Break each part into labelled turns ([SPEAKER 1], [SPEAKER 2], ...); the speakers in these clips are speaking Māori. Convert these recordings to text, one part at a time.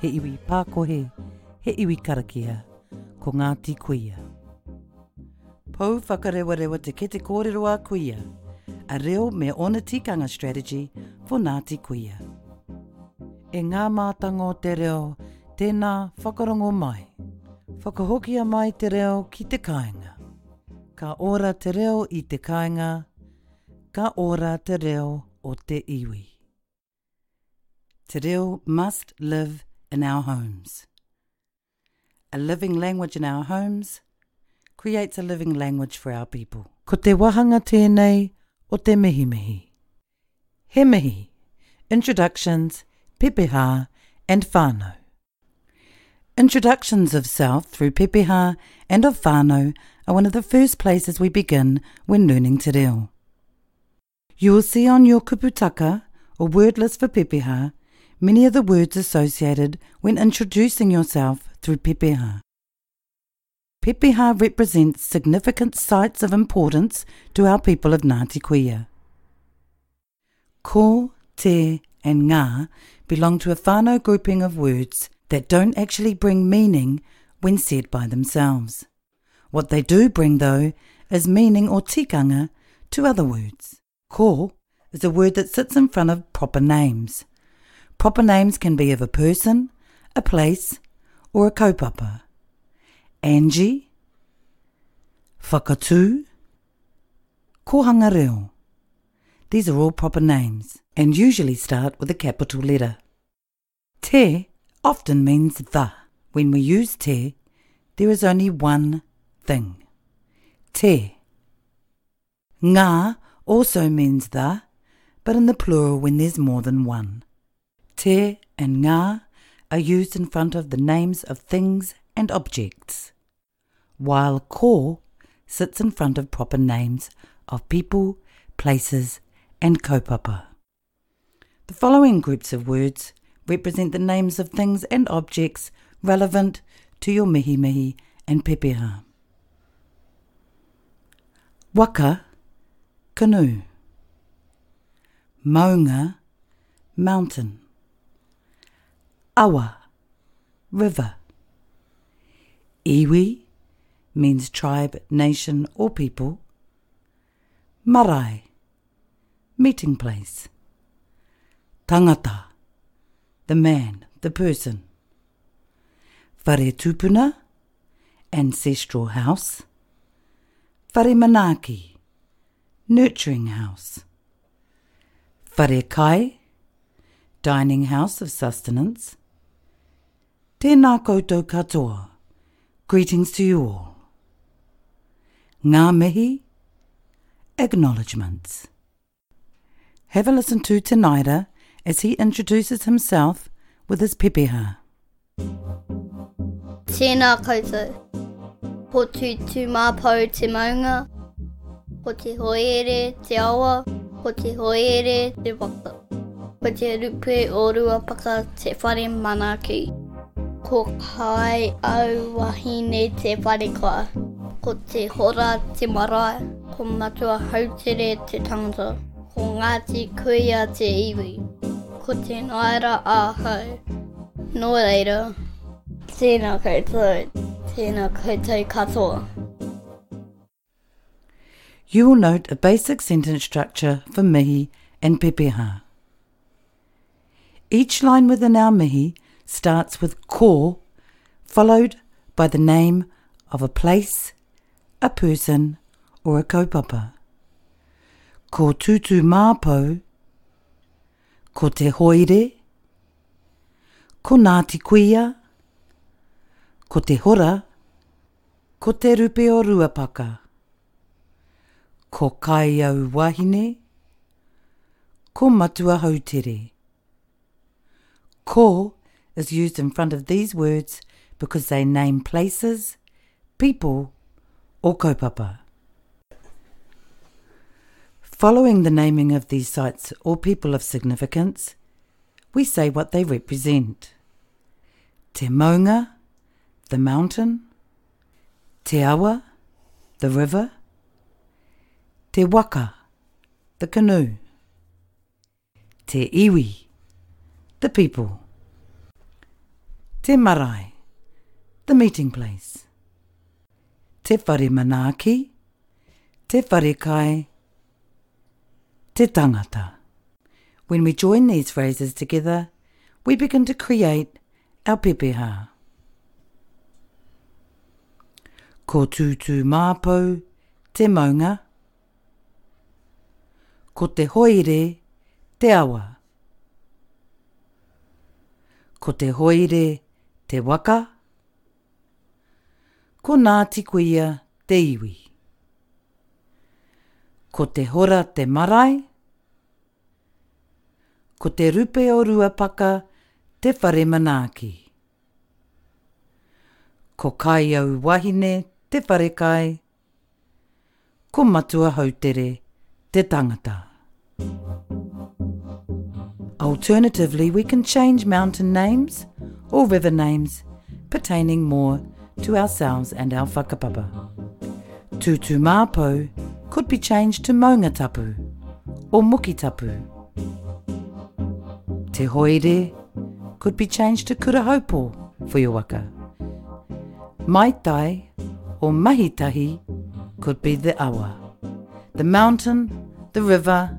[SPEAKER 1] he iwi pākohe, he iwi karakia, ko Ngāti Kuia. Pou whakarewarewa te kete kōrero a Kuia, a reo me ōna tikanga strategy for Ngāti Kuia. E ngā mātanga o te reo, tēnā whakarongo mai. Whakahokia mai te reo ki te kāinga. Ka ora te reo i te kāinga, ka ora te reo o te iwi. Te reo must live in our homes. A living language in our homes creates a living language for our people. Ko te wahanga tēnei o te mihimihi. He mihi, introductions, pepeha and whānau. Introductions of self through pepeha and of whānau are one of the first places we begin when learning te reo. You will see on your kuputaka, or word list for pepeha, many of the words associated when introducing yourself through pepeha. Pepeha represents significant sites of importance to our people of Ngāti Kuia. Ko, te, and ngā belong to a whānau grouping of words that don't actually bring meaning when said by themselves. What they do bring, though, is meaning or tikanga to other words. Ko is a word that sits in front of proper names. Proper names can be of a person, a place, or a kaupapa. Angie, Whakatū, Kohanga Reo. These are all proper names and usually start with a capital letter. Te often means the. When we use te, there is only one thing. Te. Ngā also means the, but in the plural when there's more than one. Te and ngā are used in front of the names of things and objects, while ko sits in front of proper names of people, places, and kaupapa. The following groups of words represent the names of things and objects relevant to your mihi mihi and pepeha. Waka, canoe. Maunga, mountain. Awa, river. Iwi means tribe, nation, or people. Marae, meeting place. Tangata, the man, the person. Whare tupuna, ancestral house. Whare manaaki, nurturing house. Whare kai, dining house of sustenance. Tēnā koutou katoa, Greetings to you all. Ngā mihi, Acknowledgements. Have a listen to Te Naira as he introduces himself with his pepeha.
[SPEAKER 2] Tēnā koutou. Ko Tūtūmāpou te maunga, ko Te Hoere te awa, ko Te Hoere te waka. Ko te rupe o Ruapaka te whare manaaki. Ko Kāi au wahine te wharekoa. Ko Te Hora te marae. Ko Matua Hautere te tangata. Ko Ngāti Kuia te iwi. Ko Te Naera ahau. Nō reira, tēnā koutou, tēnā koutou katoa.
[SPEAKER 1] You will note a basic sentence structure for mihi and pepeha. Each line within our mihi starts with ko followed by the name of a place, a person or a kaupapa. Ko Tūtū Māpou, ko Te Hoire, ko Ngāti Kuia, ko Te Hora, Ko te rupe o Ruapaka. Ko Kaiauwahine. Ko Matua Houtere. Ko is used in front of these words because they name places, people or kaupapa. Following the naming of these sites or people of significance, we say what they represent. Te maunga, the mountain, te awa, the river, te waka, the canoe, te iwi, the people, te marae, the meeting place, te whare manaaki, te whare kai, te tangata. When we join these phrases together, we begin to create our pepeha. Ko tūtū māpou te maunga. Ko te hoire te awa. Ko te hoire te waka. Ko Ngāti Kuia te iwi. Ko Te Hora te marae. Ko Te Rupe o Ruapaka te whare manaaki. Ko Kaiauwahine te wharekai Ko Matua Hautere te tangata. Alternatively we can change mountain names or river names pertaining more to ourselves and our whakapapa. Tūtūmāpou could be changed to Maungatapu or Mukitapu. Te Hoire could be changed to Kurahaupo for your waka. Maitai or mahitahi could be the awa, the mountain, the river,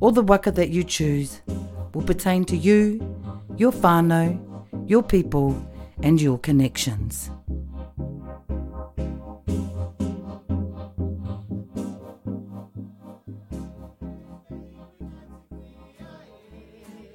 [SPEAKER 1] or the waka that you choose will pertain to you, your whānau, your people, and your connections.